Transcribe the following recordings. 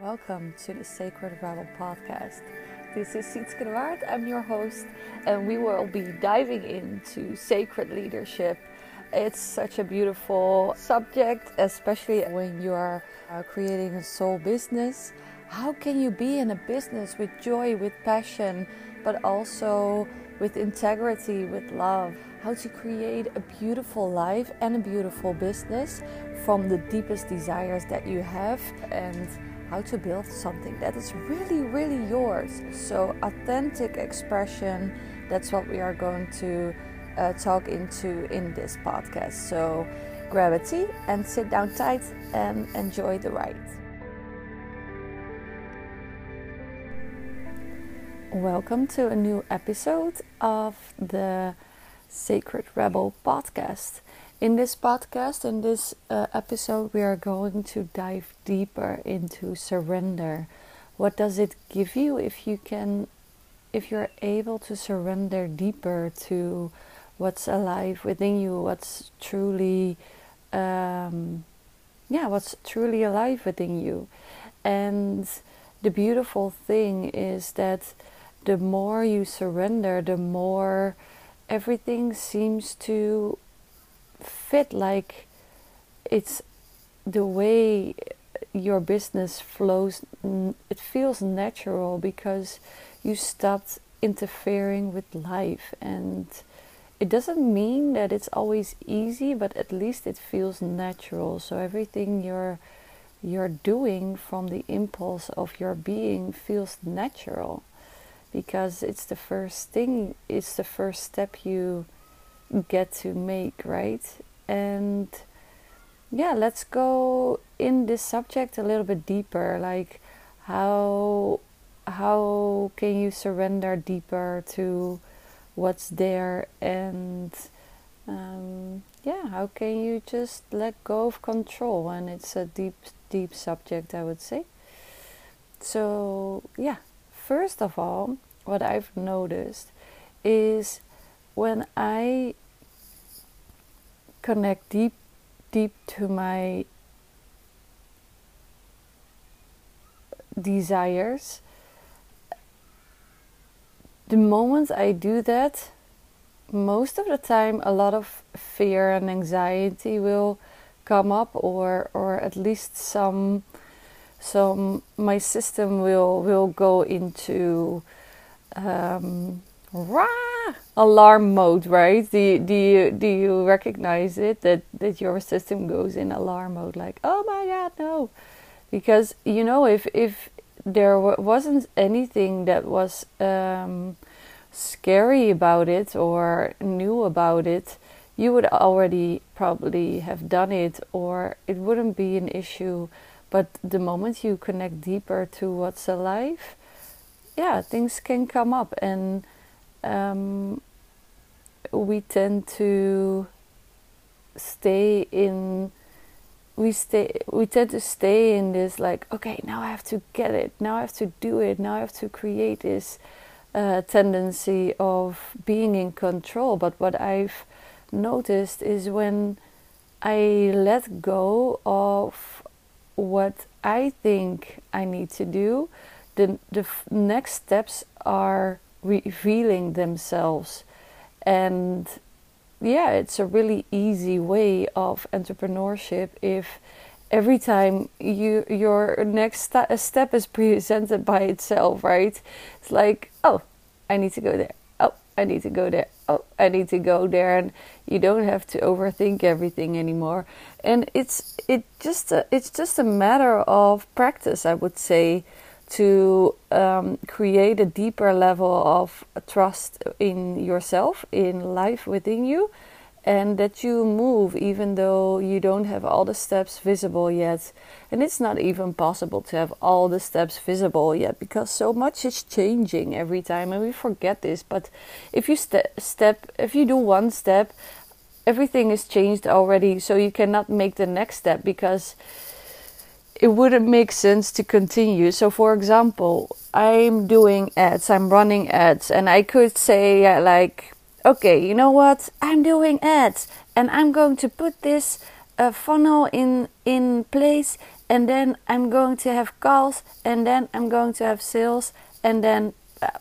Welcome to the Sacred Rebel podcast. This is Sietske de Waard. I'm your host, and we will be diving into sacred leadership. It's such a beautiful subject, especially when you are uh, creating a soul business. How can you be in a business with joy, with passion, but also with integrity, with love? How to create a beautiful life and a beautiful business from the deepest desires that you have and how to build something that is really, really yours. So, authentic expression that's what we are going to uh, talk into in this podcast. So, grab a tea and sit down tight and enjoy the ride. Welcome to a new episode of the Sacred Rebel podcast. In this podcast, in this uh, episode, we are going to dive deeper into surrender. What does it give you if you can, if you're able to surrender deeper to what's alive within you, what's truly, um, yeah, what's truly alive within you. And the beautiful thing is that the more you surrender, the more everything seems to fit like it's the way your business flows it feels natural because you stopped interfering with life. And it doesn't mean that it's always easy but at least it feels natural. So everything you're you're doing from the impulse of your being feels natural because it's the first thing it's the first step you get to make, right? And yeah, let's go in this subject a little bit deeper. Like how how can you surrender deeper to what's there and um, yeah, how can you just let go of control? And it's a deep, deep subject, I would say. So, yeah, first of all, what I've noticed is when I connect deep, deep to my desires, the moment I do that, most of the time a lot of fear and anxiety will come up or or at least some some my system will will go into um, rah, alarm mode, right? Do you, do you do you recognize it that that your system goes in alarm mode, like oh my god, no, because you know if if there wasn't anything that was um, scary about it or new about it, you would already probably have done it, or it wouldn't be an issue. But the moment you connect deeper to what's alive, yeah, things can come up and um, we tend to stay in we stay we tend to stay in this like okay now i have to get it now i have to do it now i have to create this uh, tendency of being in control. But what i've noticed is when i let go of what i think i need to do the the next steps are revealing themselves. And yeah it's a really easy way of entrepreneurship if every time you your next st- step is presented by itself right? It's like oh i need to go there. Oh i need to go there. Oh i need to go there. And you don't have to overthink everything anymore. And it's it just a, it's just a matter of practice i would say to um, create a deeper level of trust in yourself, in life within you, and that you move even though you don't have all the steps visible yet. And it's not even possible to have all the steps visible yet because so much is changing every time, and we forget this. But if you ste- step, if you do one step, everything is changed already, so you cannot make the next step because it wouldn't make sense to continue. So, for example, I'm doing ads, I'm running ads, and I could say, like, okay, you know what? I'm doing ads, and I'm going to put this uh, funnel in in place, and then I'm going to have calls, and then I'm going to have sales, and then uh,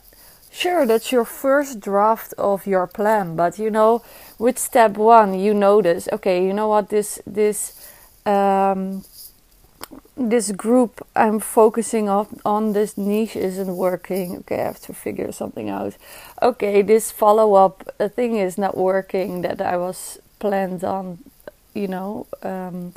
sure, that's your first draft of your plan. But you know, with step one, you notice, okay, you know what, this this um, this group I'm focusing on on this niche isn't working. Okay, I have to figure something out. Okay, this follow up thing is not working that I was planned on. You know. Um,